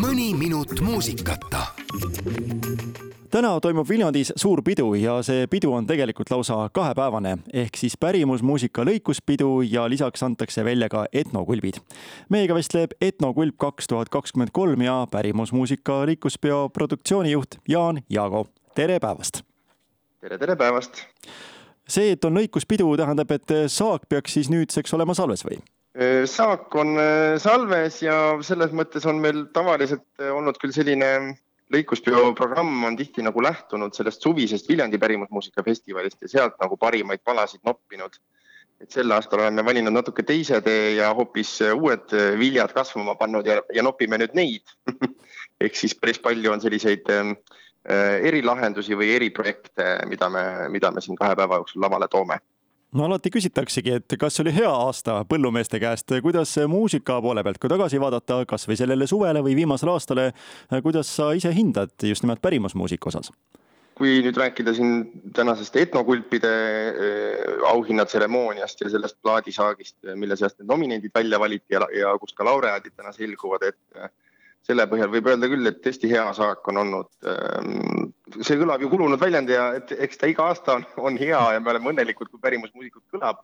mõni minut muusikata täna toimub Viljandis suur pidu ja see pidu on tegelikult lausa kahepäevane ehk siis pärimusmuusika lõikuspidu ja lisaks antakse välja ka etnokulbid. meiega vestleb Etnokulb kaks tuhat kakskümmend kolm ja pärimusmuusika lõikuspeo produktsioonijuht Jaan Jaago. tere päevast! tere, tere päevast! see, et on lõikuspidu, tähendab, et saak peaks siis nüüdseks olema salves või? Saak on äh, salves ja selles mõttes on meil tavaliselt äh, olnud küll selline lõikuspeo programm on tihti nagu lähtunud sellest suvisest Viljandi pärimusmuusikafestivalist ja sealt nagu parimaid palasid noppinud. et sel aastal oleme valinud natuke teise tee ja hoopis uued viljad kasvama pannud ja, ja nopime nüüd neid ehk siis päris palju on selliseid äh, erilahendusi või eriprojekte, mida me, mida me siin kahe päeva jooksul lavale toome no alati küsitaksegi, et kas oli hea aasta põllumeeste käest, kuidas muusika poole pealt, kui tagasi vaadata kasvõi sellele suvele või viimasele aastale, kuidas sa ise hindad just nimelt pärimusmuusika osas? kui nüüd rääkida siin tänasest etnokulpide äh, auhinnatseremooniast ja sellest plaadisaagist, mille seast need nominendid välja valiti ja, ja kus ka laureaadid täna selguvad, et selle põhjal võib öelda küll, et hästi hea saak on olnud. Ehm, see kõlab ju kulunud väljend ja et eks ta iga aasta on, on hea ja me oleme õnnelikud, kui pärimusmuusikud kõlab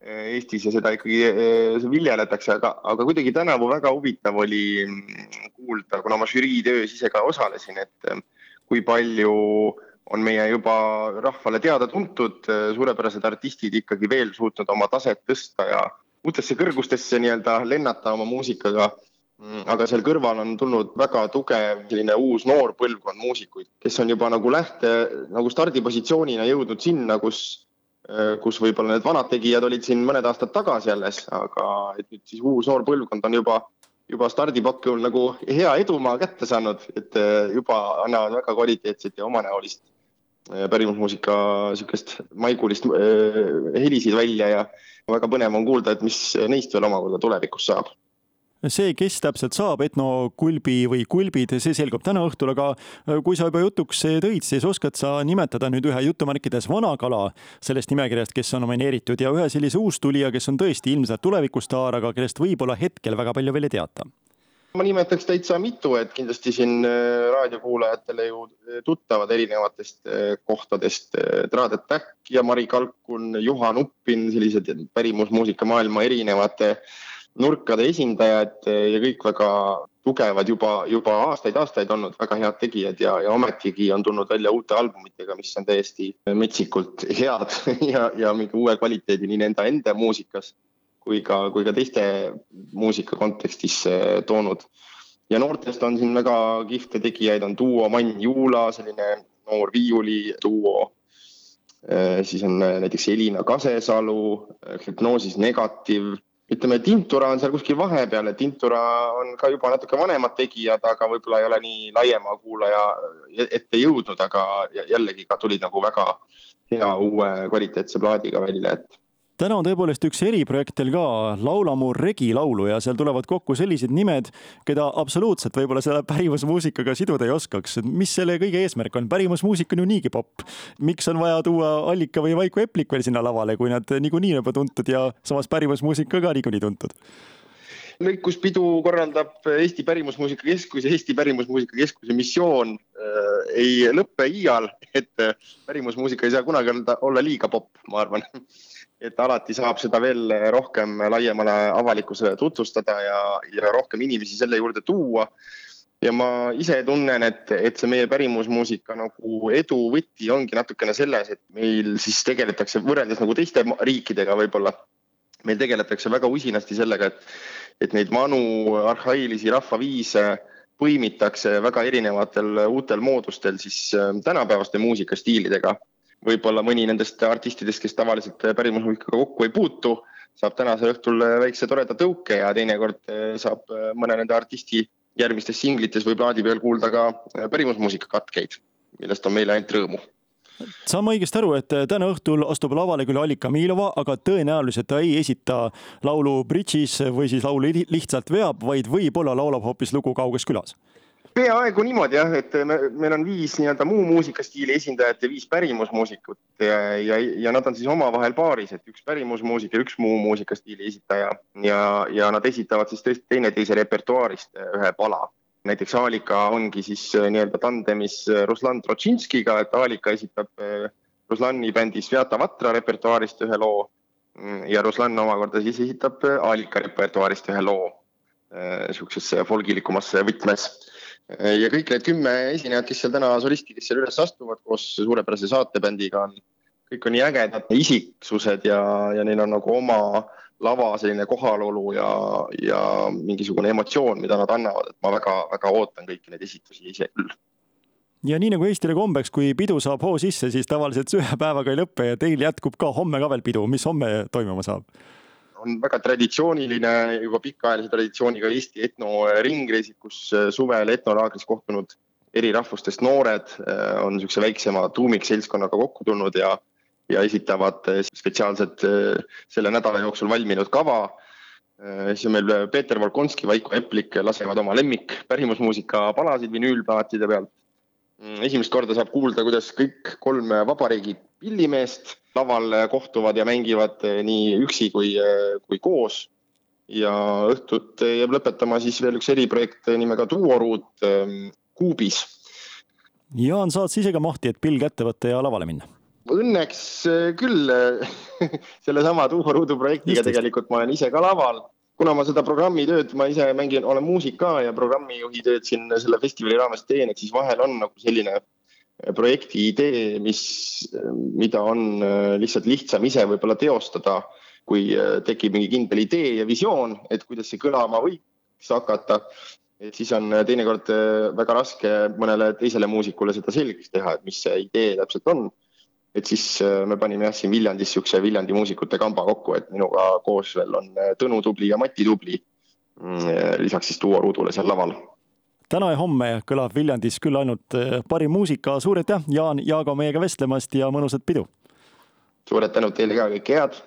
eh, Eestis ja seda ikkagi eh, viljeletakse, aga, aga kuidagi tänavu väga huvitav oli kuulda, kuna ma žürii töös ise ka osalesin, et kui palju on meie juba rahvale teada-tuntud suurepärased artistid ikkagi veel suutnud oma taset tõsta ja uutesse kõrgustesse nii-öelda lennata oma muusikaga aga seal kõrval on tulnud väga tugev selline uus noor põlvkond muusikuid, kes on juba nagu lähte, nagu stardipositsioonina jõudnud sinna, kus, äh, kus võib-olla need vanad tegijad olid siin mõned aastad tagasi alles, aga et nüüd siis uus noor põlvkond on juba, juba stardipakul nagu hea edumaa kätte saanud, et äh, juba annavad väga kvaliteetset ja omanäolist äh, pärimusmuusika niisugust maigulist helisid välja ja väga põnev on kuulda, et mis neist veel omakorda tulevikus saab see, kes täpselt saab etnokulbi või kulbid, see selgub täna õhtul, aga äh, kui sa juba jutuks tõid, siis oskad sa nimetada nüüd ühe jutumärkides vana kala sellest nimekirjast, kes on nomineeritud ja ühe sellise uustulija, kes on tõesti ilmselt tulevikustaar, aga kellest võib-olla hetkel väga palju veel ei teata? ma nimetaks täitsa mitu, et kindlasti siin äh, raadiokuulajatele ju äh, tuttavad erinevatest kohtadest. Trad Attack ja Mari Kalkun, Juhan Uppin, sellised pärimusmuusika maailma erinevate nurkade esindajad eh, ja kõik väga tugevad juba, juba aastaid-aastaid olnud väga head tegijad ja, ja ometigi on tulnud välja uute albumitega, mis on täiesti metsikult head ja, ja mingi uue kvaliteedi nii nende enda muusikas kui ka, kui ka teiste muusika kontekstis eh, toonud. ja noortest on siin väga kihvte tegijaid, on duo Mann Juula, selline noor viiuliduo. Eh, siis on näiteks Elina Kasesalu, Hüpnoosis Negativ ütleme, Tintura on seal kuskil vahepeal, et Tintura on ka juba natuke vanemad tegijad, aga võib-olla ei ole nii laiema kuulaja ette jõudnud, aga jällegi ka tulid nagu väga hea uue kvaliteetse plaadiga välja, et täna on tõepoolest üks eriprojekt teil ka, Laulamu regilaulu ja seal tulevad kokku sellised nimed, keda absoluutselt võib-olla selle pärimusmuusikaga siduda ei oskaks. mis selle kõige eesmärk on? pärimusmuusika on ju niigi popp. miks on vaja tuua Allika või Vaiko Eplik veel sinna lavale, kui nad niikuinii juba tuntud ja samas pärimusmuusika ka niikuinii tuntud? Lõikuspidu korraldab Eesti Pärimusmuusika Keskus ja Eesti Pärimusmuusika Keskuse missioon äh, ei lõpe iial, et pärimusmuusika ei saa kunagi olla liiga popp, ma arvan et alati saab seda veel rohkem laiemale avalikkusele tutvustada ja, ja rohkem inimesi selle juurde tuua. ja ma ise tunnen, et, et see meie pärimusmuusika nagu edu võti ongi natukene selles, et meil siis tegeletakse võrreldes nagu teiste riikidega võib-olla, meil tegeletakse väga usinasti sellega, et, et neid vanu arhailisi rahvaviise põimitakse väga erinevatel uutel moodustel siis äh, tänapäevaste muusikastiilidega. Võib-olla mõni nendest artistidest, kes tavaliselt pärimusmuusikaga kokku ei puutu, saab tänasel õhtul väikse toreda tõuke ja teinekord eh, saab mõne nende artisti järgmistes singlites või plaadi peal kuulda ka pärimusmuusika katkeid, millest on meile ainult rõõmu saan ma õigesti aru, et täna õhtul astub lavale küll Allika Miilova, aga tõenäoliselt ta ei esita laulu Bridžis või siis laulu lihtsalt veab, vaid võib-olla laulab hoopis lugu Kauges külas? peaaegu niimoodi jah, et me, meil on viis nii-öelda muu muusikastiili esindajat ja viis pärimusmuusikut ja, ja, ja nad on siis omavahel paaris, et üks pärimusmuusik ja üks muu muusikastiili esitaja ja, ja nad esitavad siis tõesti teineteise repertuaarist ühe pala. Näiteks Aalika ongi siis nii-öelda tandemis Ruslan Trotšinskiga, et Aalika esitab Ruslani bändi Svjata Vatra repertuaarist ühe loo mm, ja Ruslan omakorda siis esitab Aalika repertuaarist ühe loo niisuguses folgilikumas võtmes. Ja kõik need kümme esinejat, kes seal täna solistideks seal üles astuvad koos suurepärase saatebändiga on, kõik on nii ägedad isiksused ja, ja neil on nagu oma lava selline kohalolu ja, ja mingisugune emotsioon, mida nad annavad, et ma väga-väga ootan kõiki neid esitusi ise küll. Ja nii nagu Eestile kombeks, kui pidu saab hoo sisse, siis tavaliselt see ühe päevaga ei lõpe ja teil jätkub ka homme ka veel pidu, mis homme toimuma saab? on väga traditsiooniline, juba pikaajalise traditsiooniga Eesti etnoringreisid, kus äh, suvel etnolaagris kohtunud eri rahvustest noored äh, on niisuguse väiksema tuumikseltskonnaga kokku tulnud ja, ja esitavad äh, spetsiaalselt selle nädala jooksul valminud kava. siis on meil Peeter Volkonski, Vaiko Eplik lasevad oma lemmik pärimusmuusika palasid vinüülplaatide pealt. Mm, esimest korda saab kuulda, kuidas kõik kolm vabariigi pillimeest laval kohtuvad ja mängivad eh, nii üksi kui, eh, kui koos. ja õhtut jääb lõpetama siis veel üks eriprojekt nimega Duoruut Kuubis. Jaan, saad sa ise ka mahti, et pill kätte võtta ja lavale minna? Õnneks eh, küll sellesama Duoruudu projektiga just, tegelikult ma olen ise ka laval kuna ma seda programmitööd, ma ise mängin, olen muusik ka ja programmijuhi tööd siin selle festivali raames teen, et siis vahel on nagu selline projekti idee, mis, mida on äh, lihtsalt lihtsam ise võib-olla teostada, kui äh, tekib mingi kindel idee ja visioon, et kuidas see kõlama võiks hakata. et siis on äh, teinekord väga raske mõnele teisele muusikule seda selgeks teha, et mis see idee täpselt on. Et siis me panime jah siin Viljandis niisuguse Viljandi muusikute kamba kokku, et minuga koos veel on Tõnu Tubli ja Mati Tubli. Mm, lisaks siis duo Ruudule seal laval täna ja homme kõlab Viljandis küll ainult eh, parim muusika, suur aitäh, Jaan Jaago meiega vestlemast ja mõnusat pidu! suured tänud teile ka, kõike head!